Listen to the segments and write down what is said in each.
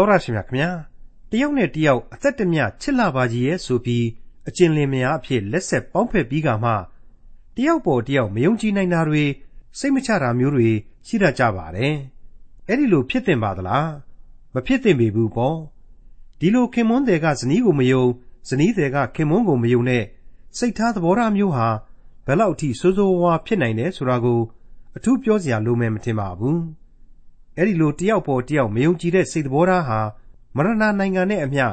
တော်ရရှိမြခင်ဗျာတယောက်နဲ့တယောက်အသက်တမျှချစ်လာပါကြီးရဲ့ဆိုပြီးအကျဉ်လင်မယားအဖြစ်လက်ဆက်ပေါင်းဖက်ပြီးကမှတယောက်ပေါ်တယောက်မယုံကြည်နိုင်တာတွေစိတ်မချတာမျိုးတွေရှိတတ်ကြပါတယ်အဲ့ဒီလိုဖြစ်တင်ပါသလားမဖြစ်တင်ပေဘူးပေါ့ဒီလိုခင်မွန်းတဲ့ကဇနီးကိုမယုံဇနီးတဲ့ကခင်မွန်းကိုမယုံနဲ့စိတ်ထားသဘောထားမျိုးဟာဘယ်လောက်အထိဆိုးဆိုးဝါးဖြစ်နိုင်တယ်ဆိုတာကိုအထူးပြောစရာလိုမယ်မထင်ပါဘူး အဲ့ဒီလိုတယောက်ပေါ်တယောက်မယုံကြည်တဲ့စိတ်သဘောထားဟာမရဏနိုင်ငံနဲ့အမျှ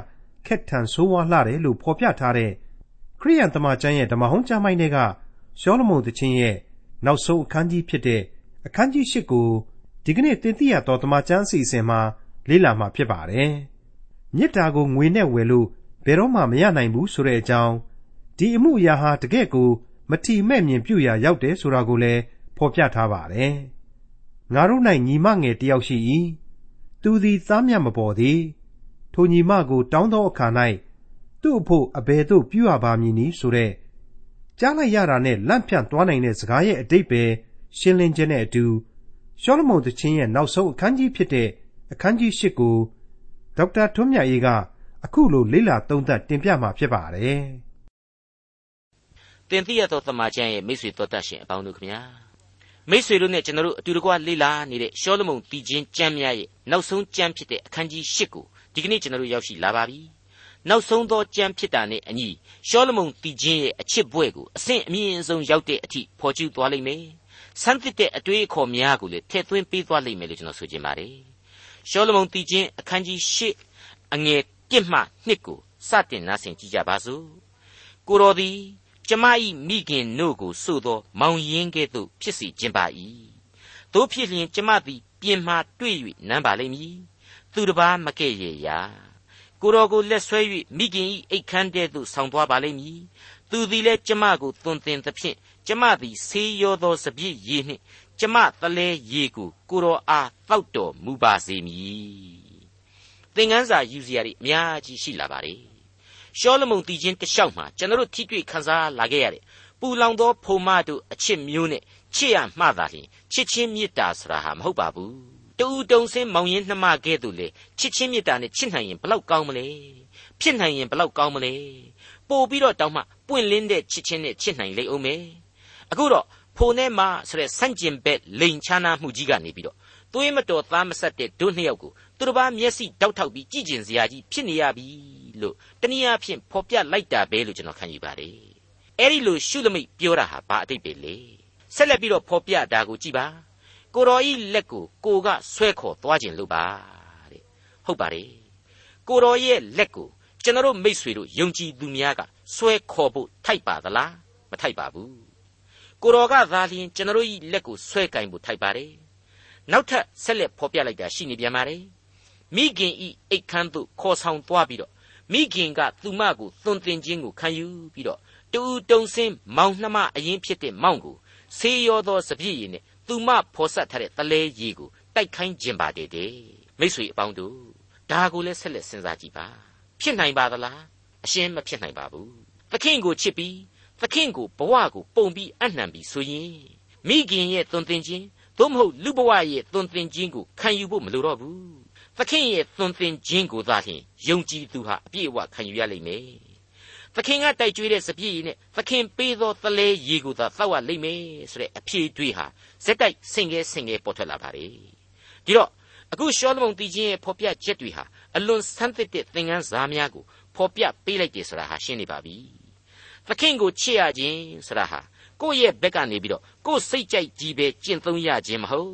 ခက်ထန်ဆိုးဝါးလှတယ်လို့ဖော်ပြထားတဲ့ခရိယန်တမန်ကျမ်းရဲ့ဓမ္မဟောင်းကျမ်းပိုင်းတွေကရှောလမုန်သခင်ရဲ့နောက်ဆုံးအခန်းကြီးဖြစ်တဲ့အခန်းကြီး၈ကိုဒီကနေ့တင်ပြရတော့တမန်ကျမ်းအစီအစဉ်မှာလေ့လာမှာဖြစ်ပါတယ်။မေတ္တာကိုငွေနဲ့ဝယ်လို့ဘယ်တော့မှမရနိုင်ဘူးဆိုတဲ့အကြောင်းဒီအမှုအရာဟာတကယ့်ကို မထီမဲ့မြင်ပြုရာရောက်တယ်ဆိုတာကိုလည်းဖော်ပြထားပါတယ်။ ငါတို့၌ညီမငယ်တယောက်ရှိ၏။သူသည်သားမြတ်မပေါ်သည်။ထိုညီမကို တောင်းသောအခါ၌သူ့အဖို့အဘယ်သို့ပြုရပါမည်နည်းဆိုတဲ့ကြားလိုက်ရတာနဲ့လန့်ဖြန့်သွားနိုင်တဲ့စကားရဲ့အတိတ်ပဲရှင်းလင်းခြင်းနဲ့အတူရှောလမုန်သခင်ရဲ့နောက်ဆုံးအခန်းကြီးဖြစ်တဲ့အခန်းကြီး၈ကိုဒေါက်တာထွန်းမြတ်အေးကအခုလိုလေ့လာသုံးသပ်တင်ပြมาဖြစ်ပါတယ်။တင်ပြရသောသမာကျမ်းရဲ့မိတ်ဆွေတော်တတ်ရှင်အပေါင်းတို့ခင်ဗျာ မိတ်ဆွေတို့နဲ့ကျွန်တော်တို့အတူတကွလေ့လာနေတဲ့ရှောလမုန်တည်ခြင်းကျမ်းများရဲ့နောက်ဆုံးကျမ်းဖြစ်တဲ့အခန်းကြီး၈ကိုဒီကနေ့ကျွန်တော်တို့ရောက်ရှိလာပါပြီ။နောက်ဆုံးသောကြမ်းဖြစ်တာနဲ့အညီရှောလမုန်တည်ခြင်းရဲ့အချစ်ဘွဲ့ကိုအဆင့်အမြင့်ဆုံးရောက်တဲ့အထိဖော်ကျူးသွားလိမ့်မယ်။ဆန်းသစ်တဲ့အတွေ့အခေါ်များကိုလည်းထည့်သွင်းပေးသွားလိမ့်မယ်လို့ကျွန်တော်ဆိုချင်ပါတယ်။ရှောလမုန်တည်ခြင်းအခန်းကြီး၈အငယ်၁မှ2ကိုစတင်နားဆင်ကြည့်ကြပါစို့။ကိုတော်သည် ကျမ၏မိခင်တို့ကိုဆိုသော မောင်ရင်းကဲ့သို့ဖြစ်စီခြင်းပါ၏။တို့ဖြစ်လျင်ကျမသည်ပြင်မှတွေ့၍နမ်းပါလိမ့်မည်။သူတစ်ပါးမကဲ့ရဲ့ရာကိုတော်ကိုလက်ဆွဲ၍မိခင်၏အိတ်ခမ်းတဲ့သို့ဆောင်သွားပါလိမ့်မည်သူသည်လည်းကျမကိုသွန်သင်သဖြင့်ကျမသည်ဆေးရောသောစပြည့်ရည်နှင့်ကျမတလဲရည်ကိုကိုတော်အားတောက်တော်မူပါစေမည်သင်ခန်းစာယူစရာတွေအများကြီးရှိလာပါတယ် ရှောလမုန်တည်ခြင်းတလျှောက်မှာကျွန်တော်တို့ထိတွေ့ခန်းစားလာခဲ့ရတဲ့ပူလောင်သောဖုံမတို့အချစ်မျိုးနဲ့ချစ်ရမှသာလျှင်ချစ်ချင်းမေတ္တာဆိုတာဟာမဟုတ်ပါဘူးတူတုံစင်းမောင်ရင်နှမကဲ့သို့လေချစ်ချင်းမေတ္တာနဲ့ချစ်နိုင်ရင်ဘလောက်ကောင်းမလဲဖြစ်နိုင်ရင်ဘလောက်ကောင်းမလဲပို့ပြီးတော့တောင်းမှပွင့်လင်းတဲ့ချစ်ချင်းနဲ့ချစ်နိုင်လိမ့်အောင်မယ်အခုတော့ဖိုနဲ့မဆိုတဲ့ဆန့်ကျင်ဘက်လိန်ချာနာမှုကြီးကနေပြီးတော့သွေးမတော်သားမဆက်တဲ့တို့နှစ်ယောက်ကို သူတစ်ပါးမျက်စိတောက်ထောက်ပြီးကြည်ကျင်စရာကြီးဖြစ်နေရပြီလို့တနည်းအားဖြင့်ဖော်ပြလိုက်တာပဲလို့ကျွန်တော်ခံယူပါတယ်အဲ့ဒီလိုရှုလမိတ်ပြောတာဟာဘာအတိတ်ပဲလေဆက်လက်ပြီးတော့ဖော်ပြတာကိုကြည်ပါကိုတော်ဤလက်ကိုကိုကဆွဲခေါ်သွားခြင်းလို့ပါတဲ့ဟုတ်ပါတယ်ကိုတော်ရဲ့လက်ကိုကျွန်တော်မိษွေတို့ယုံကြည်သူများကဆွဲခေါ်ဖို့ထိုက်ပါသလားမထိုက်ပါဘူးကိုတော်ကသာလျှင်ကျွန်တော်ဤလက်ကိုဆွဲကင်ဖို့ထိုက်ပါတယ်နောက်ထပ်ဆက်လက်ဖော်ပြလိုက်တာရှိနေပြန်ပါတယ် မိခင်ဤအိတ်ခမ်းသို့ခေါ်ဆောင်သွားပြီးတော့မိခင်ကသူမကိုသွန်သင်ခြင်းကိုခံယူပြီးတော့တူတုံစင်းမောင်နှမအရင်ဖြစ်တဲ့မောင်ကိုဆေးရောသောစပြည့်ရည်နဲ့သူမဖော်ဆက်ထားတဲ့တလဲရီကိုတိုက်ခိုင်းခြင်းပါတဲ့တဲ့မိษွေအပေါင်းတို့ဒါကိုလည်းဆက်လက်စဉ်းစားကြည့်ပါဖြစ်နိုင်ပါသလားအရှင်းမဖြစ်နိုင်ပါဘူးသခင်ကိုချစ်ပြီးသခင်ကိုဘဝကိုပုံပြီးအနှံပြီးဆိုရင်မိခင်ရဲ့သွန်သင်ခြင်းသို့မဟုတ်လူဘဝရဲ့သွန်သင်ခြင်းကိုခံယူဖို့မလိုတော့ဘူး သခင်ရဲ့သွန်သင်ခြင်းကိုသာလျှင်ယုံကြည်သူဟာအပြည့်အဝခံယူရလိမ့်မယ်သခင်ကတိုက်ကြွေးတဲ့စပြည့်ရည်နဲ့သခင်ပေးသောသလဲရည်ကိုသာသောက်ရလိမ့်မယ်ဆိုတဲ့အဖြေတွေးဟာဇက်တိုက်ဆင်ငယ်ဆင်ငယ်ပေါ်ထွက်လာပါတယ်ဒီတော့အခုရှောလမုန်တည်ခြင်းရဲ့ဖော်ပြချက်တွေဟာအလွန်ဆန်းသစ်တဲ့သင်ခန်းစာများကိုဖော်ပြပေးလိုက်တယ်ဆိုတာဟာရှင်းနေပါပြီသခင်ကိုချစ်ရခြင်းဆိုတာဟာကိုယ့်ရဲ့ဘက်ကနေပြီးတော့ကိုယ်စိတ်ကြိုက်ကြီးပဲကျင့်သုံးရခြင်းမဟုတ်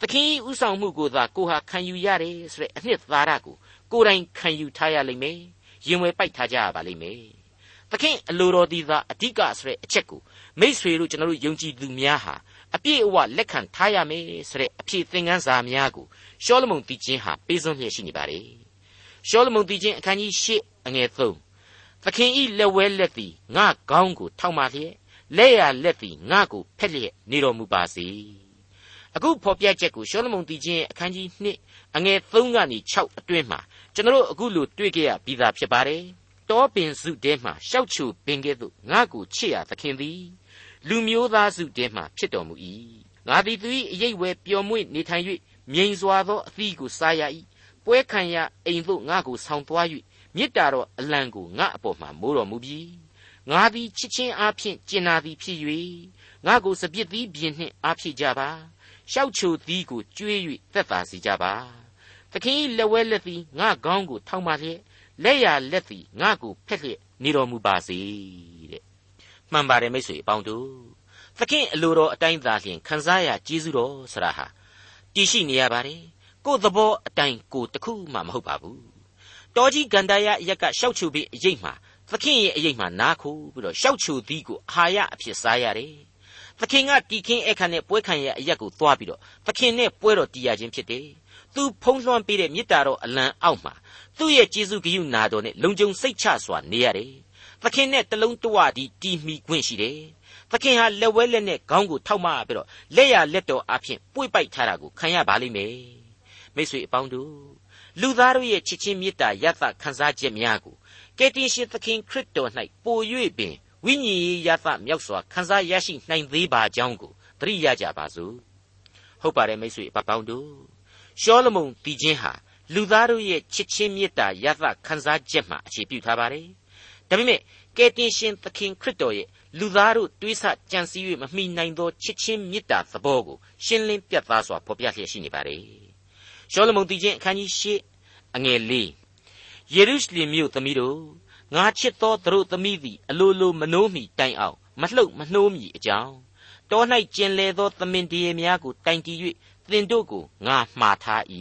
သခင်ဥဆောင်မှုကိုသာကိုဟာခံယူရတယ်ဆိုတဲ့အနှစ်သာရကိုကိုယ်တိုင်ခံယူထားရလိမ့်မယ်ရင်ဝယ်ပိုက်ထားကြရပါလိမ့်မယ်သခင်အလိုတော်ဒီသာအဓိကဆိုတဲ့အချက်ကိုမိษွေတို့ကျွန်တော်တို့ယုံကြည်သူများဟာအပြည့်အဝလက်ခံထားရမယ်ဆိုတဲ့အဖြစ်သင်ခန်းစာများကိုရှောလမုန်တည်ခြင်းဟာပေးစွန့်လျက်ရှိနေပါတယ်ရှောလမုန်တည်ခြင်းအခန်းကြီး၈အငယ်၃သခင်ဤလက်ဝဲလက်သည်ငါကောင်းကိုထောက်မှလျက်လက်ရလက်သည်ငါကိုဖက်လျက်နေတော်မူပါစေ အခုဖော်ပြချက်ကိုရှောလမုန်တည်ခြင်းအခန်းကြီး2အငယ်3ကနေ6အတွင်းမှာကျွန်တော်တို့အခုလိုတွေ့ကြရပြီးသားဖြစ်ပါတယ်တောပင်စုတဲမှရှောက်ချူပင်ကဲ့သို့ငါကိုချစ်ရသခင်သည်လူမျိုးသားစုတဲမှဖြစ်တော်မူ၏ငါသည်သူ၏အရေးဝဲပျော်မွေ့နေထိုင်၍မြိန်စွာသောအသီးကိုစားရ၏ပွဲခံရအိမ်သို့ငါကိုဆောင်သွား၍မေတ္တာတော်အလံကိုငါအပေါ်မှာမိုးတော်မူပြီငါသည်ချစ်ချင်းအားဖြင့်ကျင်နာသည်ဖြစ်၍ငါကိုစပြစ်သီးပြင်းနှင့်အားဖြည့်ကြပါ ရှောက်ချိုသီးကိုကျွေး၍သက်သာစေကြပါသခင်၏လက်ဝဲလက်သည်ငါခေါင်းကိုထောက်မှလျက်လက်ရလက်သည်ငါကိုဖက်လျက်နေတော်မူပါစေတဲ့မှန်ပါတယ်မိတ်ဆွေအပေါင်းတို့သခင်အလိုတော်အတိုင်းသာလျှင်ခံစားရကျေးဇူးတော်ဆရာဟာတည်ရှိနေရပါတယ်ကိုယ်သဘောအတိုင်းကိုတခုမှမဟုတ်ပါဘူးတောကြီးဂန္ဓာယအရက်ကရှောက်ချူပြီးအရေးမှာသခင်ရဲ့အရေးမှာနားခိုးပြီးတော့ရှောက်ချူသီးကိုအာဟာရအဖြစ်စားရတယ် သခင်ကတီခင်းအခါနဲ့ပွဲခံရအရက်ကိုသွားပြီးတော့သခင်နဲ့ပွဲတော်တီးရခြင်းဖြစ်တယ်သူဖုံးလွှမ်းပေးတဲ့မေတ္တာတော်အလံအောက်မှာသူ့ရဲ့ကျေးဇူးဂရုနာတော်နဲ့လုံခြုံစိတ်ချစွာနေရတယ်သခင်နဲ့တလုံးတဝတီးတီးမိခွင့်ရှိတယ်သခင်ဟာလက်ဝဲလက်နဲ့ခေါင်းကိုထောက်မပြီးတော့လက်ရလက်တော်အဖြစ်ပွေ့ပိုက်ထားတာကိုခံရပါလိမ့်မယ်မိတ်ဆွေအပေါင်းတို့လူသားတို့ရဲ့ချစ်ချင်းမေတ္တာယသခံစားချက်များကိုကယ်တင်ရှင်သခင်ခရစ်တော်၌ပို၍ပင် ဝိညာဉ်ရေးယသမြောက်စွာခံစားရရှိနိုင်သေးပါကြောင်းကိုသတိရကြပါစို့ဟုတ်ပါတယ်မိတ်ဆွေအပေါင်းတို့ရှောလမုန်တည်ခြင်းဟာလူသားတို့ရဲ့ချစ်ချင်းမေတ္တာယသခံစားချက်မှအခြေပြုထားပါတယ်ဒါပေမဲ့ကယ်တင်ရှင်သခင်ခရစ်တော်ရဲ့လူသားတို့တွေးဆကြံစည်၍မမိနိုင်သောချစ်ချင်းမေတ္တာသဘောကိုရှင်းလင်းပြတ်သားစွာဖော်ပြလျက်ရှိနေပါတယ်ရှောလမုန်တည်ခြင်းအခန်းကြီး၈အငယ်၄ယေရုရှလင်မြို့သမီးတို့ ငါချစ်သောသူတို့သမီးသည် အလိုလိုမနှိုးမီတိုင်အောင် မလှုပ်မနှိုးမီအကြောင်းတော၌ကျင်လေသော သမင်တရေများကိုတိုင်တီ၍သင်တို့ကိုငါမှားထား၏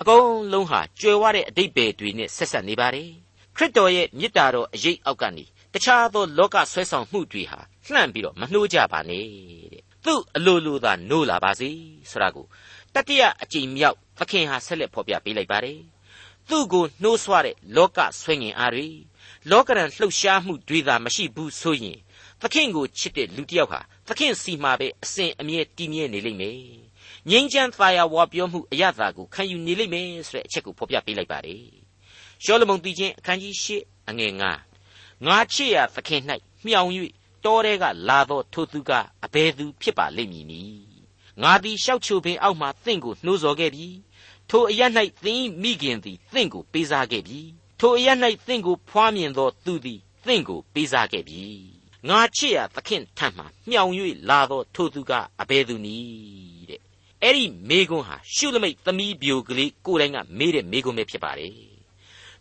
အကုန်လုံးဟာကြွယ်ဝတဲ့အတိတ်ပဲတွေနဲ့ဆက်ဆက်နေပါတယ်ခရစ်တော်ရဲ့မြစ်တာတော်အရေးအောက်ကနေတခြားသောလောကဆွဲဆောင်မှုတွေဟာလှန့်ပြီးတော့မနှိုးကြပါနဲ့တဲ့သူ့အလိုလိုသာနိုးလာပါစေဆိုတာကိုတတိယအကြိမ်မြောက်သခင်ဟာဆက်လက်ဖော်ပြပေးလိုက်ပါတယ်သူ့ကိုနှိုးဆွတဲ့လောကဆွဲငင်အားတွေ လောကရန်လှုပ်ရှားမှုတွေသာမရှိဘူးဆိုရင်သခင်ကိုချစ်တဲ့လူတစ်ယောက်ဟာသခင်စီမှာပဲအစဉ်အမြဲတည်မြဲနေလိမ့်မယ်ငြိမ်းချမ်းသာယာဝပြောမှုအရသာကိုခံယူနေလိမ့်မယ်ဆိုတဲ့အချက်ကိုဖော်ပြပေးလိုက်ပါတယ်ရှောလမုန်တည်ခြင်းအခန်းကြီး၈အငယ်9ငါချစ်ရသခင်၌မြောင်၍တောထဲကလာသောထိုသူကအဘယ်သူဖြစ်ပါလိမ့်မည်နည်းငါသည်ရှောက်ချိုပင်အောက်မှသင်ကိုနှိုးဆော်ခဲ့ပြီထိုအရ၌သင်မိခင်သည်သင်ကိုပေးစားခဲ့ပြီ ထိုအရ၌သင်ကိုဖွားမြင်သောသူသည်သင်ကိုပေးစားခဲ့ပြီငါချစ်ရသခင်ထံမှမြောင်၍လာသောထိုသူကအဘယ်သူနည်းတဲ့အဲ့ဒီမေကွန်းဟာရှုလမိတ်သမီးပြိုကလေးကိုယ်တိုင်ကမေးတဲ့မေကွန်းပဲဖြစ်ပါတယ်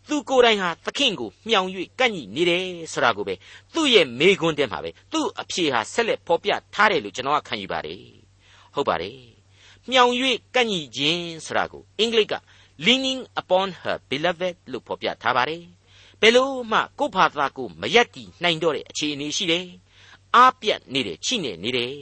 သူကိုယ်တိုင်ဟာသခင်ကိုမြောင်၍ကန့်ညိနေတယ်ဆိုတာကိုပဲသူ့ရဲ့မေကွန်းတဲမှာပဲသူ့အဖြေဟာဆက်လက်ဖော်ပြထားတယ်လို့ကျွန်တော်ကခံယူပါတယ်ဟုတ်ပါတယ်မြောင်၍ကန့်ညိခြင်းဆိုတာကိုအင်္ဂလိပ်က leaning upon her beloved လို့ဖော်ပြထားပါတယ်ဘယ်လို့မှကိုယ့်ဘာသာကိုမရက်တီနိုင်တော့တဲ့အခြေအနေရှိတယ်အားပြတ်နေတယ်ချိနေနေတယ်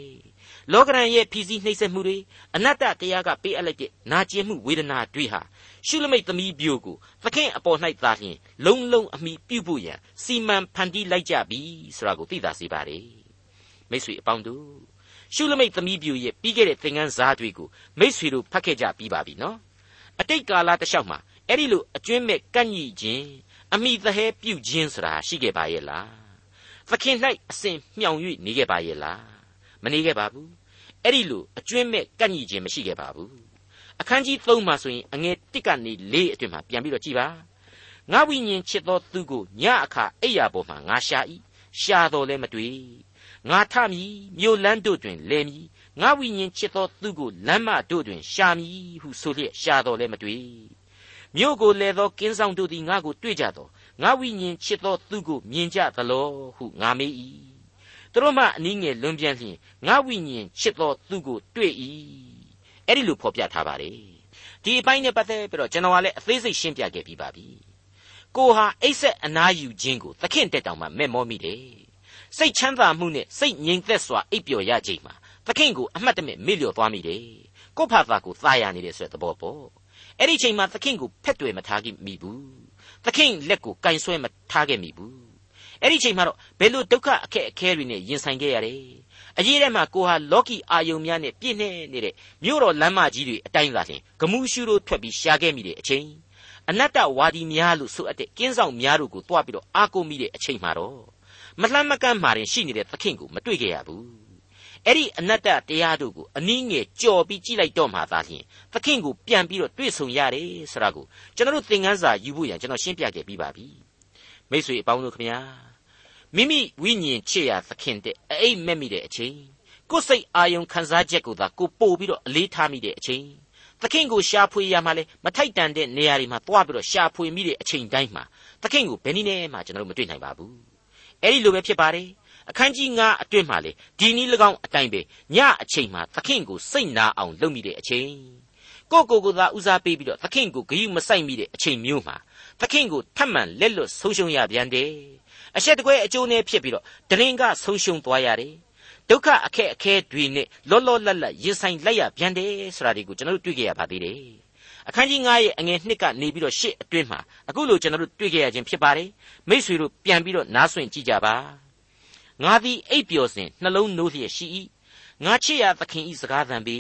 လောကရန်ရဲ့ဖြီးစည်းနှိမ့်ဆက်မှုတွေအနတ္တတရားကပေးအပ်လိုက်တဲ့နာကျင်မှုဝေဒနာတွေဟာရှုလမိတ်သမီးပြိုကိုသခင်အပေါ်၌သာလျှင်လုံလုံအမိပြုဖို့ရန်စီမံဖန်တီးလိုက်ကြပြီဆိုတာကိုသိသာစေပါ रे မိတ်ဆွေအပေါင်းတို့ရှုလမိတ်သမီးပြိုရဲ့ပြီးခဲ့တဲ့သင်ခန်းစာတွေကိုမိတ်ဆွေတို့ဖတ်ခဲ့ကြပြီးပါပြီနော် အတိတ်ကာလတလျှောက်မှာအဲ့ဒီလိုအကျွင်းမဲ့ကန့်ညိခြင်းအမိသဟဲပြုခြင်းဆိုတာရှိခဲ့ပါရဲ့လားသခင်၌အစဉ်မြောင်၍နေခဲ့ပါရဲ့လားမနေခဲ့ပါဘူးအဲ့ဒီလိုအကျွင်းမဲ့ကန့်ညိခြင်းမရှိခဲ့ပါဘူးအခန်းကြီး3မှာဆိုရင်အငယ်1ကနေ4အတွင်မှာပြန်ပြီးတော့ကြည်ပါငါဝိညာဉ်ချစ်သောသူကိုညအခါအိယာပေါ်မှာငါရှာ၏ရှာတော်လည်းမတွေ့ငါထမည်မြို့လန်းတို့တွင်လဲမည် ငါဝိညာဉ်ချစ်သောသူကိုလမ်းမတို့တွင်ရှာမည်ဟုဆိုလျက်ရှာတော်လည်းမတွေ့မြို့ကိုလဲသောကင်းဆောင်တို့သည်ငါကိုတွေ့ကြသောငါဝိညာဉ်ချစ်သောသူကိုမြင်ကြသလောဟုငါမေး၏သူတို့မှအနည်းငယ်လွန်ပြန်လျင်ငါဝိညာဉ်ချစ်သောသူကိုတွေ့၏အဲ့ဒီလိုဖော်ပြထားပါတယ်ဒီအပိုင်းနဲ့ပတ်သက်ပြီးတော့ကျွန်တော်ကလည်းအသေးစိတ်ရှင်းပြခဲ့ပြီးပါပြီကိုဟာအိတ်ဆက်အနားယူခြင်းကိုသခင်တက်တောင်မှမဲ့မောမိတယ်စိတ်ချမ်းသာမှုနဲ့စိတ်ငြိမ်သက်စွာအိပ်ပျော်ရခြင်းမှာသ ခင်ကိုအမှတ်တမဲ့မေ့လျော့သွားမိတယ်ကိုဖာသာကိုသာယာနေတယ်ဆိုတဲ့သဘောပေါ့အဲ့ဒီချိန်မှာသခင်ကိုဖက်တွေမထားခဲ့မိဘူးသခင်လက်ကိုကင်ဆွဲမထားခဲ့မိဘူးအဲ့ဒီချိန်မှာတော့ဘယ်လိုဒုက္ခအခက်အခဲတွေနဲ့ရင်ဆိုင်ခဲ့ရတယ်အရေးထဲမှာကိုဟာလော်ကီအာယုံများနဲ့ပြည့်နေနေတဲ့မြို့တော်လမ်းမကြီးတွေအတိုင်းသာလျှင်ဂမှုရှုတို့ထွက်ပြီးရှားခဲ့မိတဲ့အချိန်အနတ္တဝါဒီများလို့ဆိုအပ်တဲ့ကင်းဆောင်များတို့ကိုတွားပြီးတော့အားကိုးမိတဲ့အချိန်မှာတော့မလှမ်းမကမ်းမာရင်ရှိနေတဲ့သခင်ကိုမတွေ့ခဲ့ရဘူး အဲ့ဒီအနတ္တတရားတို့ကိုအနည်းငယ်ကြော်ပြီးကြည့်လိုက်တော့မှသာလျှင်သခင်ကိုပြန်ပြီးတော့တွေ့ဆုံရတယ်ဆိုတာကိုကျွန်တော်တို့သင်ခန်းစာယူဖို့ရန်ကျွန်တော်ရှင်းပြခဲ့ပြီးပါပြီမိတ်ဆွေအပေါင်းတို့ခင်ဗျာမိမိဝိညာဉ်ချစ်ရာသခင်တဲ့အိမ်မက်မိတဲ့အချိန်ကိုယ်စိတ်အာယုံခံစားချက်ကိုသာကိုပို့ပြီးတော့အလေးထားမိတဲ့အချိန်သခင်ကိုရှာဖွေရမှလည်းမထိုက်တန်တဲ့နေရာတွေမှာတွားပြီးတော့ရှာဖွေမိတဲ့အချိန်တိုင်းမှာသခင်ကိုဘယ်နည်းနဲ့မှကျွန်တော်တို့မတွေ့နိုင်ပါဘူးအဲ့ဒီလိုပဲဖြစ်ပါတယ် အခန်းကြီး9အတွင်းမှာလေဒီနည်း၎င်းအတိုင်းပဲညအချိန်မှာသခင်ကိုစိတ်နာအောင်လုပ်မိတဲ့အချိန်ကိုကိုကိုသာဦးစားပေးပြီးတော့သခင်ကိုဂရုမစိုက်မိတဲ့အချိန်မျိုးမှာသခင်ကိုထပ်မံလက်လွတ်ဆုံးရှုံးရပြန်တယ်အရှက်တကွဲအကျိုးနဲ့ဖြစ်ပြီးတော့တရင်ကဆုံးရှုံးသွားရတယ်ဒုက္ခအခက်အခဲတွေနဲ့လောလောလတ်လတ်ရင်ဆိုင်လိုက်ရပြန်တယ်ဆိုတာဒီကိုကျွန်တော်တို့တွေ့ကြရပါသေးတယ်အခန်းကြီး9ရဲ့အငယ်1ကနေပြီးတော့10အတွင်းမှာအခုလိုကျွန်တော်တို့တွေ့ကြရခြင်းဖြစ်ပါတယ်မိษွေတို့ပြန်ပြီးတော့နားဆွင့်ကြည့်ကြပါ ငါသည်အိပ်ပျော်စဉ်နှလုံးနိုးလျက်ရှိ၏ငါချစ်ရသခင်ဤစကားသံပေ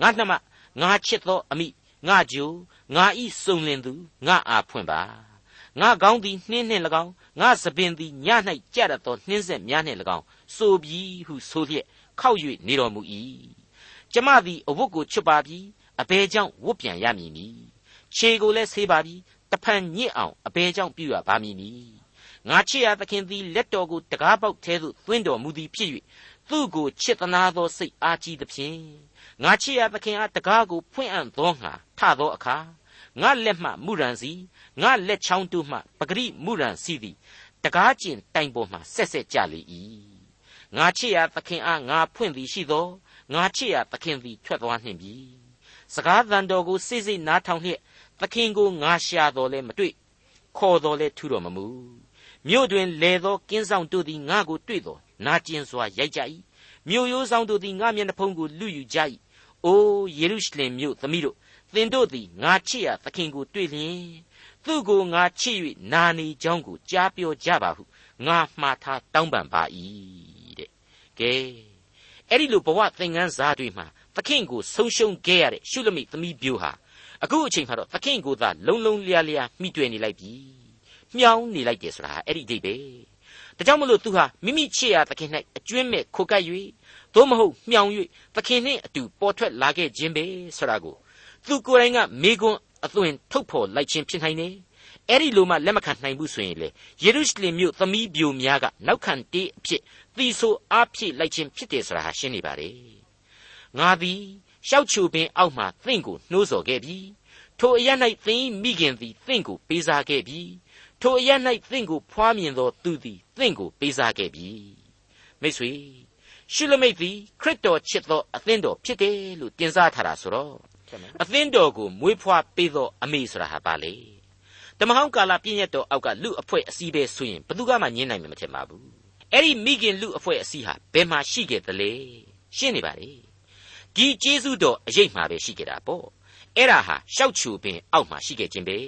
ငါနှမငါချစ်သောအမိငါဂျိုငါဤစုံလင်သူငါအားဖွင့်ပါငါကောင်းသည်နှင်းနှင့်၎င်းငါစပင်သည်ည၌ကြရသောနှင်းဆက်များနှင့်၎င်းဆိုပြီးဟုဆိုလျက်ခောက်၍နေတော်မူ၏ကျမသည်အဝတ်ကိုချွတ်ပါပြီအဘဲကြောင့်ဝတ်ပြန်ရမည်နီခြေကိုလည်းဆေးပါပြီတဖန်ညစ်အောင်အဘဲကြောင့်ပြုရပါမည်နီ ငါချစ်ရသခင်သည်လက်တော်ကိုတကားပေါက်ထဲသို့သွင်းတော်မူသည်ဖြစ်၍သူ့ကိုချစ်သနာသောစိတ်အားကြီးသဖြင့်ငါချစ်ရသခင်အားတကားကိုဖွင့်အံ့သောငါထသောအခါငါလက်မှမူရန်စီငါလက်ချောင်းတို့မှပဂရိမူရန်စီသည်တကားကျင်တိုင်ပေါ်မှဆက်ဆက်ကြလေ၏ငါချစ်ရသခင်အားငါဖွင့်သည်ရှိသောငါချစ်ရသခင်သည်ထွက်သွားနှင့်ပြီစကားသံတော်ကိုစိစိနားထောင်လျက်သခင်ကိုငါရှာတော်လဲမတွေ့ခေါ်တော်လဲထူတော်မမူ မြို့တွင်လေသောကင်းဆောင်တို့သည်ငါကိုတွေ့တော်နာကျင်စွာရိုက်ကြ၏မြို့ရိုးဆောင်တို့သည်ငါမျက်နှာဖုံးကိုလူယူကြ၏အိုးယေရုရှလင်မြို့သမီးတို့သင်တို့သည်ငါချစ်ရသခင်ကိုတွေ့လျင်သူ့ကိုငါချစ်၍နာနေကြောင်းကိုကြားပြောကြပါဟုငါမှားထားတောင်းပန်ပါ၏တဲ့ကဲအဲ့ဒီလိုဘဝသင်ခန်းစာတွေမှာသခင်ကိုဆုံးရှုံးခဲ့ရတဲ့ရှုလမိသမီးပြိုဟာအခုအချိန်မှာတော့သခင်ကိုသာလုံလုံလျားလျားမိတွေ့နေလိုက်ပြီ မြောင်းနေလိုက်တယ်ဆိုတာအဲ့ဒီအဓိပ္ပာယ်ဒါကြောင့်မလို့သူဟာမိမိချစ်ရာသခင်၌အကျွင်းမဲ့ခိုကပ်၍သို့မဟုတ်မြောင်၍သခင်နှင့်အတူပေါ်ထွက်လာခဲ့ခြင်းပဲဆိုတာကိုသူကိုယ်တိုင်ကမိကွန်းအသွင်ထုတ်ဖော်လိုက်ခြင်းဖြစ်နိုင်တယ်အဲ့ဒီလိုမှလက်မခံနိုင်ဘူးဆိုရင်လေယေရုရှလင်မြို့သမီးပြိုများကနောက်ခံတေးအဖြစ်သီဆိုအားဖြည့်လိုက်ခြင်းဖြစ်တယ်ဆိုတာဟာရှင်းနေပါလေငါသည်ရှောက်ချူပင်အောက်မှသင်ကိုနှိုးဆော်ခဲ့ပြီထိုအရ၌သင်မိခင်သည်သင်ကိုပေးစားခဲ့ပြီ ထိုအရ၌သင်ကိုဖွားမြင်သောသူသည်သင်ကိုပေးစားခဲ့ပြီမိတ်ဆွေရှုလမိတ်သည်ခရစ်တော်ချစ်သောအသင်းတော်ဖြစ်တယ်လို့တင်စားထားတာဆိုတော့အသင်းတော်ကိုမွေးဖွားပေးသောအမေဆိုတာဟာပါလေတမဟောင်းကာလပြည့်ညတ်တော်အောက်ကလူအဖွဲ့အစည်းပဲဆိုရင်ဘယ်သူမှညင်းနိုင်မှာမထင်ပါဘူးအဲ့ဒီမိခင်လူအဖွဲ့အစည်းဟာဘယ်မှာရှိခဲ့သလဲရှင်းနေပါလေဒီကျေးဇူးတော်အရေးမှာပဲရှိခဲ့တာပေါ့အဲ့ဒါဟာရှောက်ချူပင်အောက်မှာရှိခဲ့ခြင်းပဲ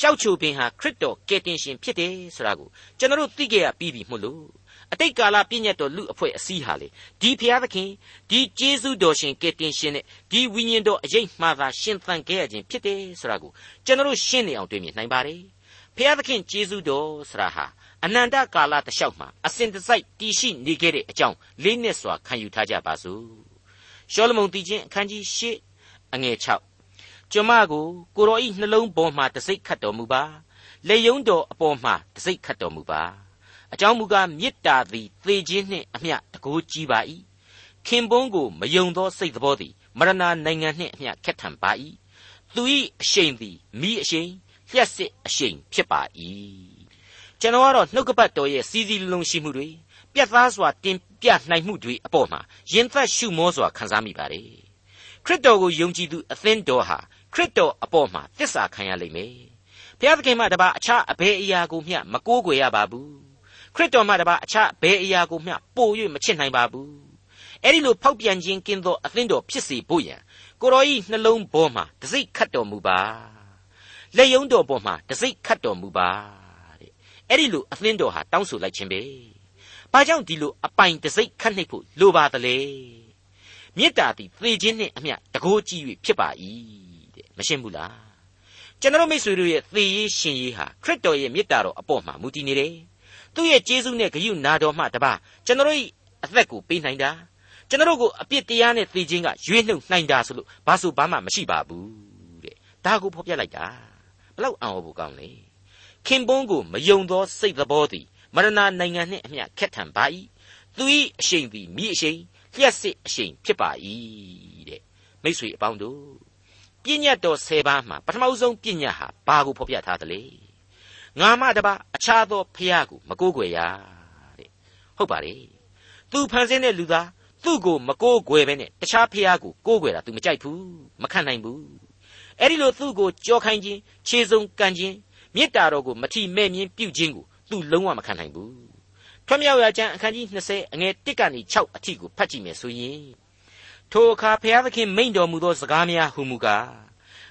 ရှောက်ချူပင်ဟာခရစ်တော်ကယ်တင်ရှင်ဖြစ်တယ်ဆိုတာကိုကျွန်တော်တို့သိခဲ့ရပြီးပြီမို့လို့အတိတ်ကာလပြည့်ညတ်တော်လူအဖွဲ့အစည်းဟာလေဒီဖျားသခင်ဒီကျေးဇူးတော်ရှင်ကယ်တင်ရှင်နဲ့ဒီဝိညာဉ်တော်အရေးမှားသာရှင်သန်ခဲ့ရခြင်းဖြစ်တယ်ဆိုတာကိုကျွန်တော်တို့ရှင်းနေအောင်တွေ့မြင်နိုင်ပါတယ်ဖျားသခင်ကျေးဇူးတော်ဆိုတာဟာအနန္တကာလတလျှောက်မှာအစဉ်တစိုက်တည်ရှိနေခဲ့တဲ့အကြောင်းလေးနက်စွာခံယူထားကြပါစို့ရှောလမုန်တည်ခြင်းအခန်းကြီး၈အငယ်6 ကျွန်မကိုကိုတော်ဤနှလုံးပေါ်မှာတစိ့ခတ်တော်မူပါလက်ယုံတော်အပေါ်မှာတစိ့ခတ်တော်မူပါအကြောင်းမူကားမေတ္တာသည်သေခြင်းနှင့်အမျှတကိုးကြီးပါ၏ခင်ပွန်းကိုမယုံသောစိတ်တော်သည်မရဏနိုင်ငံနှင့်အမျှခက်ထန်ပါ၏သူ၏အရှိန်သည်မိအရှိန်လျှက်စစ်အရှိန်ဖြစ်ပါ၏ကျွန်တော်ကတော့နှုတ်ကပတ်တော်ရဲ့စီးစီးလုံးရှိမှုတွေပြတ်သားစွာတင်ပြနိုင်မှုတွေအပေါ်မှာရင်သက်ရှုမောစွာခံစားမိပါတယ်ခရစ်တော်ကိုယုံကြည်သူအသင်းတော်ဟာ ခရစ်တော်အပေါ်မှာသစ္စာခံရလိမ့်မယ်ဘုရားသခင်မှတပါအခြားအဘယ်အရာကိုမျှမကိုးကွယ်ရပါဘူးခရစ်တော်မှတပါအခြားဘယ်အရာကိုမျှပို့၍မချစ်နိုင်ပါဘူးအဲ့ဒီလိုဖောက်ပြန်ခြင်းကင်းသောအသင်းတော်ဖြစ်စေဖို့ရန်ကိုတော်ဤနှလုံးပေါ်မှာတစိ့ခတ်တော်မူပါလက်ယုံတော်ပေါ်မှာတစိ့ခတ်တော်မူပါတဲ့အဲ့ဒီလိုအသင်းတော်ဟာတောင်းဆိုလိုက်ခြင်းပဲဘာကြောင့်ဒီလိုအပိုင်တစိ့ခတ်နှိပ်ဖို့လိုပါသလဲမေတ္တာသည်သေခြင်းနှင့်အမျှတကိုးကြည့်၍ဖြစ်ပါ၏တဲ့ မရှင်းဘူးလားကျွန်တော်မိတ်ဆွေတို့ရဲ့သေရေးရှင်ရေးဟာခရစ်တော်ရဲ့မေတ္တာတော်အပေါ်မှာမူတည်နေတယ်သူ့ရဲ့ကျေးဇူးနဲ့ဂရုနာတော်မှတပါကျွန်တော်၏အသက်ကိုပေးနိုင်တာကျွန်တော်ကိုအပြစ်တရားနဲ့သေခြင်းကရွေးနှုတ်နိုင်တာဆိုလို့ဘာဆိုဘာမှမရှိပါဘူးတဲ့ဒါကိုဖော်ပြလိုက်တာဘလောက်အံ့ဩဖို့ကောင်းလဲခင်ပွန်းကိုမယုံသောစိတ်သဘောသည်မရဏနိုင်ငံနှင့်အမျှခက်ထန်ပါ၏သူ၏အရှိန်သည်မိအရှိန်လျှက်စစ်အရှိန်ဖြစ်ပါ၏တဲ့မိတ်ဆွေအပေါင်းတို့ ပြည့်ညတ်တော်၁၀ပါးမှာပထမဆုံးပြည့်ညတ်ဟာဘာကိုဖော်ပြထားသလဲငါမတပါအခြားသောဖျားကိုမကိုးကွယ်ရတဲ့ဟုတ်ပါလေသူဖန်ဆင်းတဲ့လူသားသူ့ကိုမကိုးကွယ်ပဲနဲ့တခြားဖျားကိုကိုးကွယ်တာ तू မကြိုက်ဘူးမခံနိုင်ဘူးအဲ့ဒီလိုသူ့ကိုကြောခိုင်းခြင်းခြေစုံကန်ခြင်းမေတ္တာတော်ကိုမထီမဲ့မြင်ပြုခြင်းကို तू လုံးဝမခံနိုင်ဘူးထွမြောက်ရာကျမ်းအခန်းကြီး20အငယ်1ကနေ6အထိကိုဖတ်ကြည့်မယ်ဆိုရင် ထိုအခါဘုရားသခင်မိန့်တော်မူသောစကားများဟူမူကား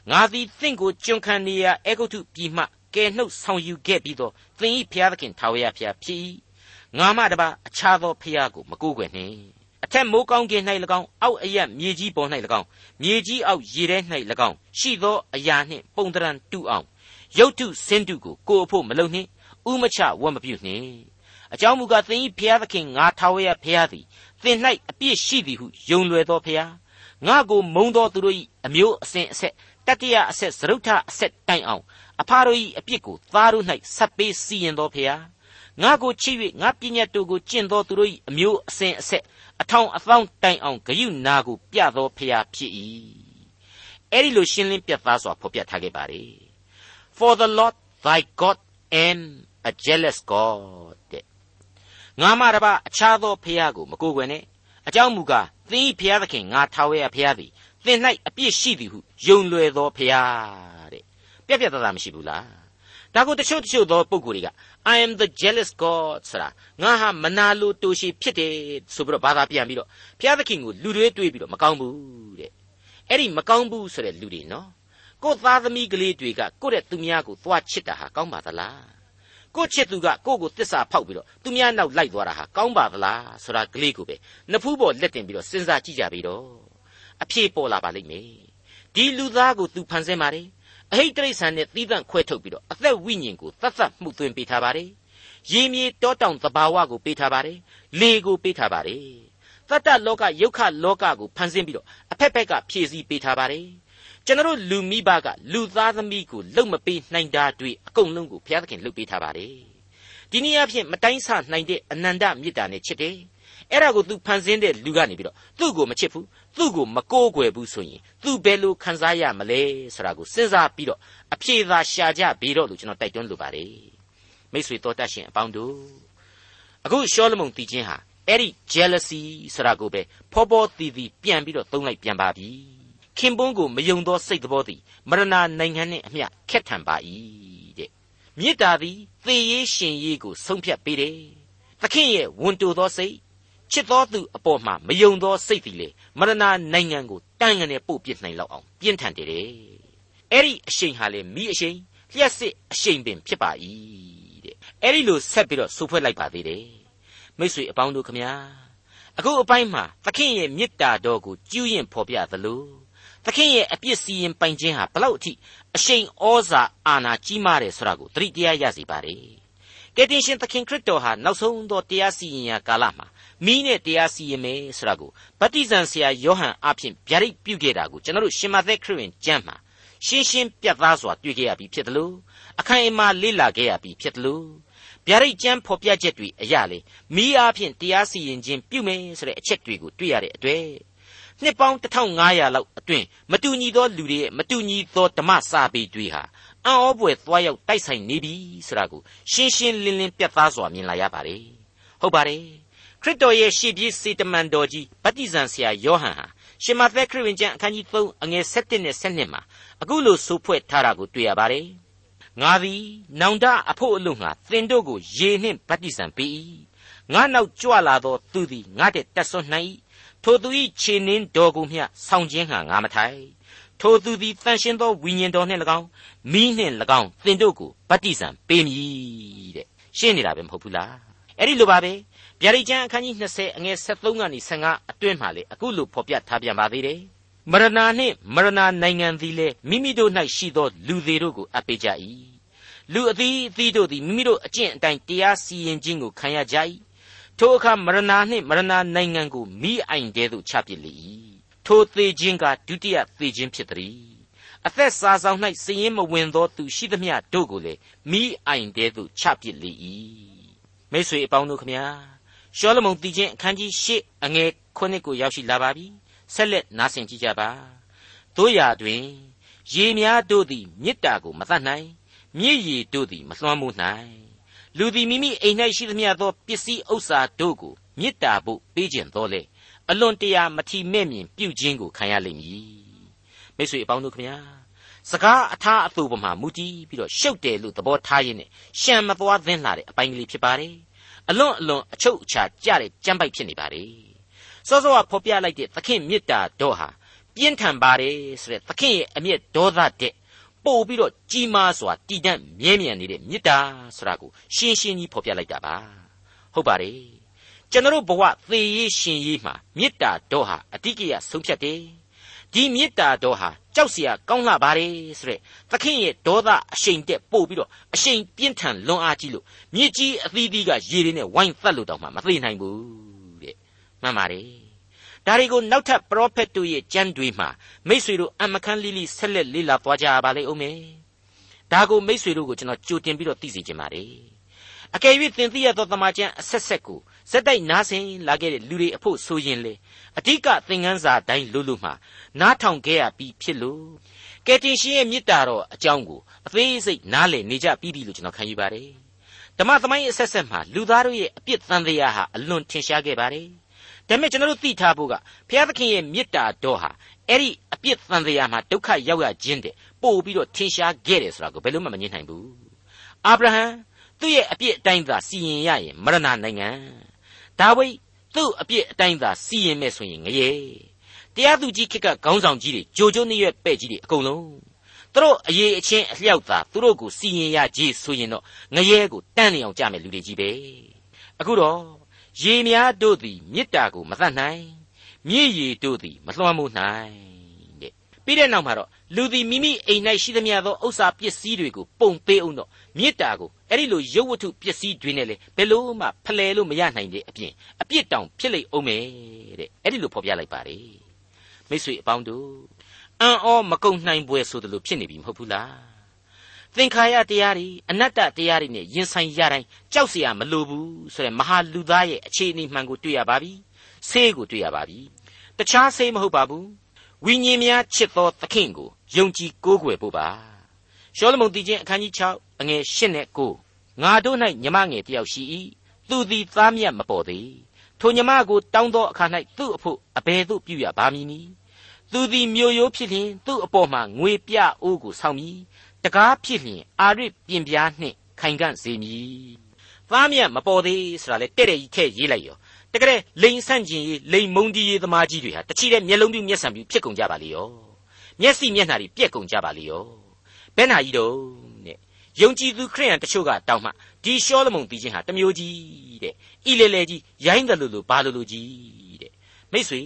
ငါသည်သင်ကိုကျွန်ခံနေရာအေဂုတ်ထုပြည်မှကယ်နှုတ်ဆောင်ယူခဲ့ပြီးတော့သင်၏ဘုရားသခင်ထာဝရဘုရားဖြစ်၏ငါမှတပါအခြားသောဘုရားကိုမကိုးကွယ်နှင့်အထက်မိုးကောင်းကင်၌၎င်းအောက်အရက်မြေကြီးပေါ်၌၎င်းမြေကြီးအောက်ရေထဲ၌၎င်းရှိသောအရာနှင့်ပုံတရံတူအောင်ရုတ်တုစင်တုကိုကိုအဖို့မလုံနှင့်ဥမချဝတ်မပြုနှင့်အကြောင်းမူကားသင်၏ဘုရားသခင်ငါထာဝရဘုရားသည် သင်၌အပြစ်ရှိသည်ဟုယုံလွယ်သောဘုရားငါကိုမုံသောသူတို့၏အမျိုးအစဉ်အဆက်တတ္တရအဆက်သရုတ်ထအဆက်တိုင်အောင်အဖာတို့၏အပြစ်ကိုသားတို့၌ဆက်ပေးစီရင်သောဖျားငါကိုချစ်၍ငါပညာတို့ကိုကျင့်သောသူတို့၏အမျိုးအစဉ်အဆက်အထောင်အသောတိုင်အောင်ဂယုနာကိုပြသောဖျားဖြစ်၏အဲ့ဒီလိုရှင်းလင်းပြသစွာဖော်ပြထားခဲ့ပါလေ For the Lord thy God am a jealous God တဲ့ ငါမှတပါအခြားသောဖျားကိုမကိုးကွယ်နဲ့အကြောင်းမူကားသင်၏ဖျားသခင်ငါထာဝရဖျားသည်သင်၌အပြစ်ရှိသည်ဟုယုံလွယ်သောဖျားတဲ့ပြက်ပြက်သားသားမရှိဘူးလားဒါကိုတချို့တချို့သောပုဂ္ဂိုလ်တွေက I am the jealous God ဆိုတာငါဟာမနာလိုတိုရှိဖြစ်တယ်ဆိုပြီးတော့ဘာသာပြန်ပြီးတော့ဘုရားသခင်ကိုလူတွေတွေးပြီးတော့မကောင်းဘူးတဲ့အဲ့ဒီမကောင်းဘူးဆိုတဲ့လူတွေနော်ကိုယ်သားသမီးကလေးတွေကကိုယ့်ရဲ့သူများကိုသွားချစ်တာဟာကောင်းပါသလား ကိုချစ်သူကကိုကိုတစ္ဆာဖောက်ပြီးတော့သူများနောက်လိုက်သွားတာဟာကောင်းပါသလားဆိုတာကလေးကိုပဲနဖူးပေါ်လက်တင်ပြီးတော့စဉ်းစားကြည့်ကြပြီးတော့အဖြေပေါ်လာပါလိမ့်မယ်ဒီလူသားကိုသူဖန်ဆင်းပါတယ်အဟိတ်တိရစ္ဆာန်နဲ့သီးသန့်ခွဲထုတ်ပြီးတော့အသက်ဝိညာဉ်ကိုသတ်သတ်မှုသွင်းပေးထားပါတယ်ရေမြေတောတောင်သဘာဝကိုပေးထားပါတယ်လေကိုပေးထားပါတယ်သတ္တလောကယုတ်ခလောကကိုဖန်ဆင်းပြီးတော့အဖက်ဖက်ကဖြည့်ဆည်းပေးထားပါတယ် ကျွန်တော်လူမိဘကလူသားသမီးကိုလုံမပေးနိုင်တာတွေအကုန်လုံးကိုဘုရားသခင်လုပ်ပေးထားပါတယ်ဒီနည်းအားဖြင့်မတိုင်းဆနိုင်တဲ့အနန္တမေတ္တာနဲ့ချစ်တယ်အဲ့ဒါကို तू ဖန်ဆင်းတဲ့လူကနေပြီးတော့သူ့ကိုမချစ်ဘူးသူ့ကိုမကိုးကွယ်ဘူးဆိုရင် तू ဘယ်လိုခံစားရမလဲဆိုတာကိုစဉ်းစားပြီးတော့အဖြေသာရှာကြပြီတော့လို့ကျွန်တော်တိုက်တွန်းလိုပါတယ်မိတ်ဆွေတော်တတ်ရှင်အပေါင်းတို့အခုရှောလမုန်တည်ခြင်းဟာအဲ့ဒီ jealousy ဆိုတာကိုပဲဖောဖောတည်တည်ပြန်ပြီးတော့သုံးလိုက်ပြန်ပါပြီ ခင်ပွန်းကိုမယုံသောစိတ်တော်သည်မရဏနိုင်ငံနှင့်အမျှခက်ထန်ပါ၏တဲ့မေတ္တာသည်သေရေးရှင်ရေးကိုဆုံးဖြတ်ပေးတယ်သခင်ရဲ့ဝန်တိုသောစိတ်ချစ်သောသူအပေါ်မှာမယုံသောစိတ်သည်လေမရဏနိုင်ငံကိုတန်းကနေပို့ပစ်နိုင်လောက်အောင်ပြင်းထန်တယ်တဲ့အဲ့ဒီအရှိန်ဟာလေမိအရှိန်လျှက်စစ်အရှိန်ပင်ဖြစ်ပါ၏တဲ့အဲ့ဒီလိုဆက်ပြီးတော့ဆူဖွဲ့လိုက်ပါသေးတယ်မိတ်ဆွေအပေါင်းတို့ခမညာအခုအပိုင်းမှာသခင်ရဲ့မေတ္တာတော်ကိုကျူးရင်ဖော်ပြသလို သခင်ရဲ့အပြစ်စီရင်ပိုင်ခြင်းဟာဘလောက်အထိအရှိန်ဩဇာအာဏာကြီးမားတယ်ဆိုတာကိုသတိတရားရစီပါတယ်ကယ်တင်ရှင်သခင်ခရစ်တော်ဟာနောက်ဆုံးသောတရားစီရင်ရာကာလမှာမိနဲ့တရားစီရင်မယ်ဆိုတာကိုဗတ္တိဇံဆရာယောဟန်အဖင်ဗျာဒိတ်ပြုခဲ့တာကိုကျွန်တော်တို့ရှင်မသက်ခရစ်ဝင်ကျမ်းမှာရှင်းရှင်းပြသစွာတွေ့ခဲ့ရပြီဖြစ်တယ်လို့အခိုင်အမာလေ့လာခဲ့ရပြီဖြစ်တယ်လို့ဗျာဒိတ်ကျမ်းဖော်ပြချက်တွေအရာလေမိအားဖြင့်တရားစီရင်ခြင်းပြုမယ်ဆိုတဲ့အချက်တွေကိုတွေ့ရတဲ့အတွေ့ နှစ်ပေါင်း1500လောက်အတွင်းမတူညီသောလူတွေရဲ့မတူညီသောဓမ္မစာပေတွေဟာအံ့ဩဖွယ်သွားရောက်တိုက်ဆိုင်နေပြီဆိုတာကိုရှင်းရှင်းလင်းလင်းပြသစွာမြင်လာရပါတယ်ဟုတ်ပါတယ်ခရစ်တော်ရဲ့ရှေ့ပြေးစေတမန်တော်ကြီးဗတ္တိဇံဆရာယောဟန်ဟာရှမသက်ခရစ်ဝင်ကျမ်းအခန်းကြီး3အငယ်7နဲ့7မှာအခုလိုဆိုဖွဲ့ထားတာကိုတွေ့ရပါတယ်ငါသည်နောင်တအဖို့အလို့ငါသင်တို့ကိုရေနှင့်ဗတ္တိဇံပေး၏ငါနောက်ကြွလာသောသူသည်ငါတဲ့တက်ဆွနိုင်၏ ထိုသူ၏ခြေနှင်းတော်ကိုမျှဆောင်ခြင်းဟံငါမထိုင်ထိုသူသည်တန်ရှင်းသောဝိညာဉ်တော်နှင့်၎င်းမိနှင့်၎င်းသင်တို့ကိုဗတ္တိဇံပေးမည်တဲ့ရှင်းနေတာပဲမဟုတ်ဘူးလားအဲ့ဒီလိုပါပဲဗျာဒိတ်ကျမ်းအခန်းကြီး20အငယ်73ကနေ15အတွင်းမှာလေအခုလိုဖော်ပြထားပြန်ပါသေးတယ်မရဏနှင့်မရဏနိုင်ငံသည်လေမိမိတို့၌ရှိသောလူသေးတို့ကိုအပ်ပေးကြ၏လူအသီးအသီးတို့သည်မိမိတို့အကျင့်အတိုင်းတရားစီရင်ခြင်းကိုခံရကြ၏ ထိုအခါမရဏနှင့်မရဏနိုင်ငံကိုမိအိုင်တဲသို့ချပစ်လေ၏ထိုသေးခြင်းကဒုတိယသေခြင်းဖြစ်သည်အသက်စာဆောင်၌စည်ရင်မဝင်သောသူရှိသမျှတို့ကိုလည်းမိအိုင်တဲသို့ချပစ်လေ၏မိတ်ဆွေအပေါင်းတို့ခမညာရှောလမုန်တည်ခြင်းအခန်းကြီး၈အငယ်9ကိုရောက်ရှိလာပါပြီဆက်လက်နားဆင်ကြကြပါတို့ရာတွင်ရေများတို့သည်မေတ္တာကိုမတတ်နိုင်မြည်ရည်တို့သည်မလွှမ်းမိုးနိုင် လူသည်မိမိအိမ်၌ရှိသမျှသောပစ္စည်းဥစ္စာတို့ကိုမေတ္တာဖို့ပေးခြင်းတော်လေအလွန်တရာမထီမဲ့မြင်ပြုခြင်းကိုခံရလိမ့်မည်မိတ်ဆွေအပေါင်းတို့ခမညာစကားအထားအသူပမာမူတည်ပြီးတော့ရှုပ်တယ်လို့သဘောထားရင်းနဲ့ရှံမသွားသင်းလာတဲ့အပိုင်းကလေးဖြစ်ပါတယ်အလွန်အလွန်အချုပ်အခြာကြတဲ့ကြမ်းပိုက်ဖြစ်နေပါတယ်စောစောကဖော်ပြလိုက်တဲ့သခင်မေတ္တာတော်ဟာပြင်းထန်ပါတယ်ဆိုတဲ့သခင်ရဲ့အမျက်ဒေါသတဲ့ ပို့ပြီးတော့ကြီးမားစွာတည်တံ့မြဲမြံနေတဲ့မေတ္တာဆိုတာကိုရှင်းရှင်းကြီးဖော်ပြလိုက်တာပါဟုတ်ပါတယ်ကျွန်တော်ဘဝသေရေးရှင်ရေးမှာမေတ္တာတော်ဟာအတိကရဆုံးဖြတ်တယ်ဒီမေတ္တာတော်ဟာကြောက်เสียကောင်းလှပါတယ်ဆိုတဲ့သခင်ရဲ့ဒေါသအရှိန်တက်ပို့ပြီးတော့အရှိန်ပြင်းထန်လွန်အားကြီးလို့မြေကြီးအသီးသီးကရေတွေနဲ့ဝိုင်းသတ်လို့တောင်မှမသိနိုင်ဘူးတဲ့မှန်ပါတယ် ဒါတွေကိုနောက်ထပ်ပရောဖက်တို့ရဲ့ကြံတွေမှာမိษွေတို့အမခန်းလိလိဆက်လက်လေ့လာသွားကြပါလိမ့်ဦးမယ်ဒါကိုမိษွေတို့ကိုကျွန်တော်ကြိုတင်ပြီးတော့သိစေချင်ပါတယ်အကယ်၍သင်သိရသောတမန်ကျန်အဆက်ဆက်ကိုစက်တိုက်နားဆင်လာခဲ့တဲ့လူတွေအဖို့ဆိုရင်လေအဓိကသင်ခန်းစာတိုင်းလို့လို့မှနားထောင်ခဲ့ရပြီးဖြစ်လို့ကယ်တင်ရှင်ရဲ့မေတ္တာတော်အကြောင်းကိုအသေးစိတ်နားလည်နေကြပြီးပြီလို့ကျွန်တော်ခံယူပါတယ်ဓမ္မသမိုင်းအဆက်ဆက်မှာလူသားတို့ရဲ့အပြစ်သံတရားဟာအလွန်ထင်ရှားခဲ့ပါတယ် ဒါပေမဲ့ကျွန်တော်တို့သိထားဖို့ကဘုရားသခင်ရဲ့မေတ္တာတော်ဟာအဲ့ဒီအပြစ်သံတရားမှာဒုက္ခရောက်ရခြင်းတဲ့ပို့ပြီးတော့ထင်ရှားခဲ့တယ်ဆိုတာကိုဘယ်လို့မှမငြင်းနိုင်ဘူးအာဗြဟံသူ့ရဲ့အပြစ်အတိုင်းသာစီရင်ရရင်မရဏနိုင်ငံဒါဝိသူ့အပြစ်အတိုင်းသာစီရင်မဲ့ဆိုရင်ငရဲတရားသူကြီးခက်ကခေါင်းဆောင်ကြီးတွေကြိုကြိုးနှရွက်ပဲ့ကြီးတွေအကုန်လုံးသူတို့အရေးအချင်းအလျောက်သာသူတို့ကိုစီရင်ရကြီးဆိုရင်တော့ငရဲကိုတန်းနေအောင်ကြမယ်လူတွေကြီးပဲအခုတော့ ရေများတို့သည်မေတ္တာကိုမသတ်နိုင်မြည်ရည်တို့သည်မလွှမ်းမိုးနိုင်တဲ့ပြီးတဲ့နောက်မှာတော့လူသည်မိမိအိမ်၌ရှိသမျှသောဥစ္စာပစ္စည်းတွေကိုပုံပေးအောင်တော့မေတ္တာကိုအဲ့ဒီလိုရုပ်ဝတ္ထုပစ္စည်းတွေနဲ့လေဘယ်လို့မှဖလှယ်လို့မရနိုင်တဲ့အပြင်အပြစ်တောင်ဖြစ်လိမ့်အောင်မယ်တဲ့အဲ့ဒီလိုဖော်ပြလိုက်ပါတယ်မိတ်ဆွေအပေါင်းတို့အံ့ဩမကုန်နိုင်ပွဲဆိုသလိုဖြစ်နေပြီမဟုတ်ဘူးလား သင်္ခါရတရားတွေအနတ္တတရားတွေနဲ့ရင်ဆိုင်ရတိုင်းကြောက်เสียမလိုဘူးဆိုတဲ့မဟာလူသားရဲ့အခြေအနေမှန်ကိုတွေ့ရပါပြီဆေးကိုတွေ့ရပါပြီတခြားဆေးမဟုတ်ပါဘူးဝိညာဉ်များချစ်သောသခင်ကိုယုံကြည်ကိုးကွယ်ဖို့ပါရှောလမုန်တီချင်းအခန်းကြီး6အငယ်8နဲ့9ငါတို့၌ညမငယ်တယောက်ရှိ၏သူသည်သားမြတ်မပေါ်သေးထိုညမကိုတောင်းသောအခါ၌သူ့အဖို့အဘယ်သို့ပြုရပါမည်နည်းသူသည်မြို့ရိုးဖြစ်လျင်သူ့အပေါ်မှာငွေပြအိုးကိုဆောင်းမည် တကားဖြစ်လျင်အာရစ်ပြင်ပြားနှင့်ခိုင်ကန့်စေမည်သားမြတ်မပေါ်သေးဆိုတာလေတဲ့တဲ့ကြီးထဲရေးလိုက်ရောတကယ်လိန်ဆန့်ကျင်ရေးလိန်မုန်းတီးရေးသမားကြီးတွေဟာတချီတဲ့မျက်လုံးပြမျက်စံပြဖြစ်ကုန်ကြပါလေရောမျက်စိမျက်နှာတွေပြက်ကုန်ကြပါလေရောဘယ်နာကြီးတော့နဲ့ယုံကြည်သူခရိယန်တချို့ကတောင်းမှဒီရှောလမုန်ပြီးချင်းဟာတမျိုးကြီးတဲ့ဤလေလေကြီးရိုင်းတယ်လို့လို့ဘာလို့လို့ကြီးတဲ့မိတ်ဆွေ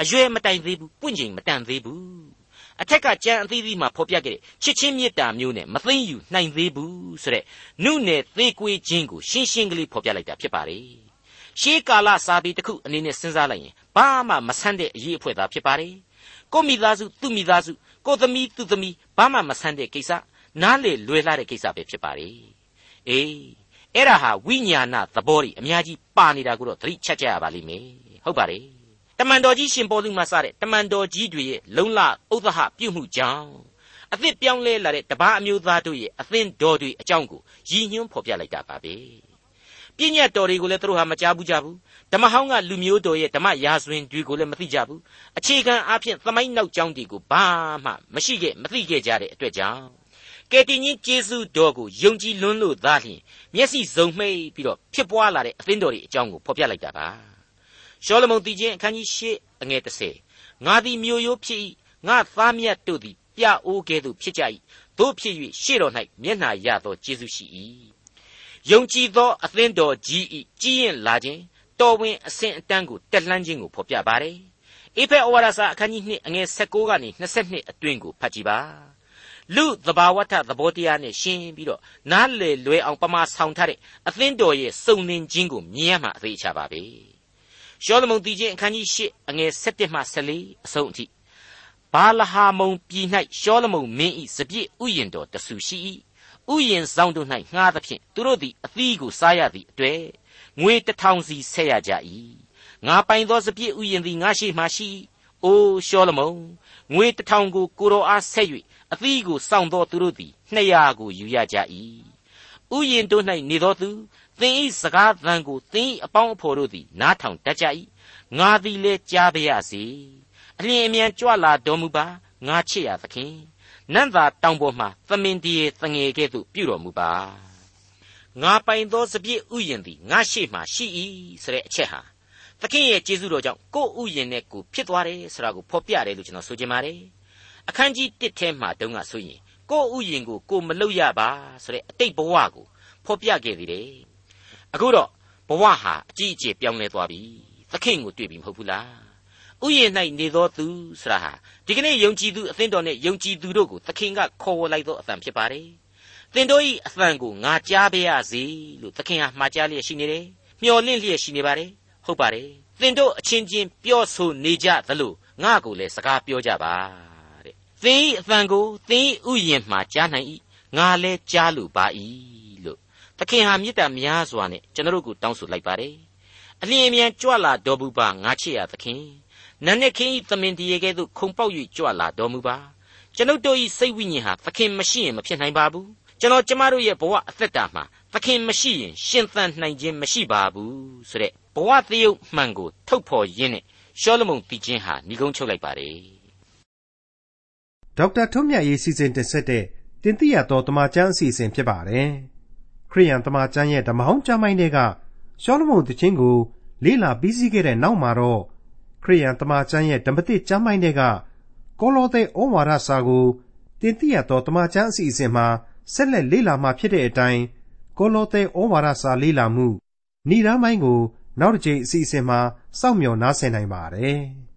အရွယ်မတိုင်သေးဘူးပွင့်ချိန်မတန်သေးဘူး အထက်ကကြံအသီးသီးမှာဖော်ပြခဲ့တဲ့ချစ်ချင်းမေတ္တာမျိုးနဲ့မသိမ့်ယူနိုင်သေးဘူးဆိုတဲ့နုနယ်သေးကွေးခြင်းကိုရှင်းရှင်းကလေးဖော်ပြလိုက်တာဖြစ်ပါလေရှေးကာလစာပေတစ်ခုအနေနဲ့စဉ်းစားလိုက်ရင်ဘာမှမဆန်းတဲ့အရေးအဖွဲသာဖြစ်ပါတယ်ကိုမိသားစုသူ့မိသားစုကိုသမီးသူ့သမီးဘာမှမဆန်းတဲ့ကိစ္စနားလေလွယ်လာတဲ့ကိစ္စပဲဖြစ်ပါတယ်အေးအဲ့ဒါဟာဝိညာဏသဘောတွေအများကြီးပါနေတာကိုတော့သတိချက်ကြရပါလိမ့်မယ်ဟုတ်ပါတယ် တမန်တော်ကြီးရှင်ပေါ်လူမှစတဲ့တမန်တော်ကြီးတွေရဲ့လုံလဥဒဟပြုမှုကြောင့်အသစ်ပြောင်းလဲလာတဲ့တပားအမျိုးသားတို့ရဲ့အသင်းတော်တွေအကြောင်းကိုရည်ညွှန်းဖော်ပြလိုက်တာပါပဲပြည့်ညတ်တော်တွေကိုလည်းသူတို့ဟာမကြားဘူးကြဘူးဓမ္မဟောင်းကလူမျိုးတော်ရဲ့ဓမ္မရာဇဝင်တွေကိုလည်းမသိကြဘူးအခြေခံအားဖြင့်သမိုင်းနောက်ကြောင်းတွေကိုဘာမှမရှိခဲ့မသိခဲ့ကြတဲ့အတွက်ကြောင့်ကယ်တင်ရှင်ယေရှုတော်ကိုယုံကြည်လွန်းလို့သာလျှင်မျက်စိစုံမှိတ်ပြီးတော့ဖြစ်ပွားလာတဲ့အသင်းတော်ရဲ့အကြောင်းကိုဖော်ပြလိုက်တာပါ ရှောလမုန်တီချင်းအခန်းကြီး၈အငယ်30ငါသည်မြို့ရိုးဖြစ်၏ငါသားမြတ်တို့သည်ပြအိုးကဲ့သို့ဖြစ်ကြ၏တို့ဖြစ်၍ရှေ့တော်၌မျက်နှာရသောယေရှုရှိ၏ယုံကြည်သောအသင်းတော်ကြီး၏ကြီးရင်လာခြင်းတော်ဝင်အစဉ်အတန်းကိုတက်လှမ်းခြင်းကိုဖော်ပြပါတယ်အေဖက်ဩဝါဒစာအခန်းကြီး2အငယ်16ကနေ22အတွင်းကိုဖတ်ကြည့်ပါလူသဘာဝထသဘောတရားနဲ့ရှင်းပြီးတော့နားလေလွယ်အောင်ပမာဆောင်ထားတဲ့အသင်းတော်ရဲ့စုံလင်ခြင်းကိုမြင်ရမှာအသေးချပါပဲ ရှောလမုန်တည်ခြင်းအခန်းကြီး၈အငယ်7မှ14အဆုံးအထိဘာလဟာမုန်ပြည်၌ရှောလမုန်မင်းဤစပြည့်ဥယျင်တော်တဆူရှိ၏ဥယျင်ဆောင်တို့၌ငှားသဖြင့်သူတို့သည်အသီးကိုစားရသည့်အတွေ့ငွေတထောင်စီဆက်ရကြ၏ငါပိုင်သောစပြည့်ဥယျင်သည်ငါရှိမှရှိ၏အိုရှောလမုန်ငွေတထောင်ကိုကိုတော်အားဆက်၍အသီးကိုစောင့်သောသူတို့သည်200ကိုယူရကြ၏ဥယျင်တို့၌နေသောသူ သင်၏စကားသံကိုသင်၏အပေါင်းအဖော်တို့သည် နားထောင်တတ်ကြ၏ငါသည်လည်းကြားပါရစေအလျင်အမြန်ကြွလာတော်မူပါငါချစ်ရသခင်နန့်သာတောင်ပေါ်မှသမင်ဒီတငယ်ကဲ့သို့ပြုတော်မူပါငါပိုင်သောစပြည့်ဥယျင်သည်ငါရှိမှရှိ၏ဆိုတဲ့အချက်ဟာသခင်ရဲ့ကျေးဇူးတော်ကြောင့်ကိုယ့်ဥယျင်နဲ့ကိုဖြစ်သွားတယ်ဆိုတာကိုဖော်ပြတယ်လို့ကျွန်တော်ဆိုချင်ပါတယ်အခန်းကြီး1ထဲမှာတုန်းကဆိုရင်ကိုယ့်ဥယျင်ကိုကိုမလုပ်ရပါဆိုတဲ့အတိတ်ဘဝကိုဖော်ပြခဲ့သေးတယ် အခုတော့ဘဝဟာအကြီးအကျယ်ပြောင်းလဲသွားပြီသခင်ကိုတွေ့ပြီမဟုတ်ဘူးလားဥယျာဉ်၌နေသောသူဆိုတာဟာဒီကနေ့ယုံကြည်သူအသင်းတော်နဲ့ယုံကြည်သူတို့ကိုသခင်ကခေါ်ဝေါ်လိုက်သောအသံဖြစ်ပါတယ်သင်တို့၏အသံကိုငါကြားပါရစေလို့သခင်ဟာမှာကြားလျက်ရှိနေတယ်မျှော်လင့်လျက်ရှိနေပါတယ်ဟုတ်ပါတယ်သင်တို့အချင်းချင်းပြောဆိုနေကြသလိုငါကိုလည်းစကားပြောကြပါတဲ့သင်၏အသံကိုသင်၏ဥယျာဉ်မှာကြားနိုင်၏ငါလည်းကြားလိုပါ၏လို့ သခင်ဟာမေတ္တာများစွာနဲ့ကျွန်တော်တို့ကိုတောင်းဆိုလိုက်ပါတယ်အလျင်အမြန်ကြွလာတော်မူပါငါချစ်ရသခင်နတ်နဲ့ခင်းဤသမင်တရေကဲ့သို့ခုံပေါက်၍ကြွလာတော်မူပါကျွန်ုပ်တို့ဤစိတ်ဝိညာဉ်ဟာသခင်မရှိရင်မဖြစ်နိုင်ပါဘူးကျွန်တော်ကျမတို့ရဲ့ဘဝအသက်တာမှာသခင်မရှိရင်ရှင်သန်နိုင်ခြင်းမရှိပါဘူးဆိုတဲ့ဘဝသရုပ်မှန်ကိုထုတ်ဖော်ရင်းနဲ့ရှောလမုန်တည်ခြင်းဟာညီကုန်းချုပ်လိုက်ပါတယ်ဒေါက်တာထွန်းမြတ်ရေးစီစဉ်တင်ဆက်တဲ့တင်ပြရတော်တမချန်းအစီအစဉ်ဖြစ်ပါတယ် ခရိယန်တမချန်းရဲ့ဓမ္မဟောင်းကျမ်းပိုင်းတွေကရှောလမုန်တခြင်းကို လေ့လာပြီးစီးခဲ့တဲ့နောက်မှာတော့ခရိယန်တမချန်းရဲ့ဓမ္မတိကျမ်းပိုင်းတွေကကောလောသဲဩဝါဒစာကိုတင်ပြရတော်တမချန်းအစီအစဉ်မှာဆက်လက်လေ့လာမှဖြစ်တဲ့အတိုင်းကောလောသဲဩဝါဒစာလေ့လာမှုဏိဒာမိုင်းကို နောက်တစ်ကြိမ်အစီအစဉ်မှာစောင့်မျှော်နားဆင်နိုင်ပါတယ်။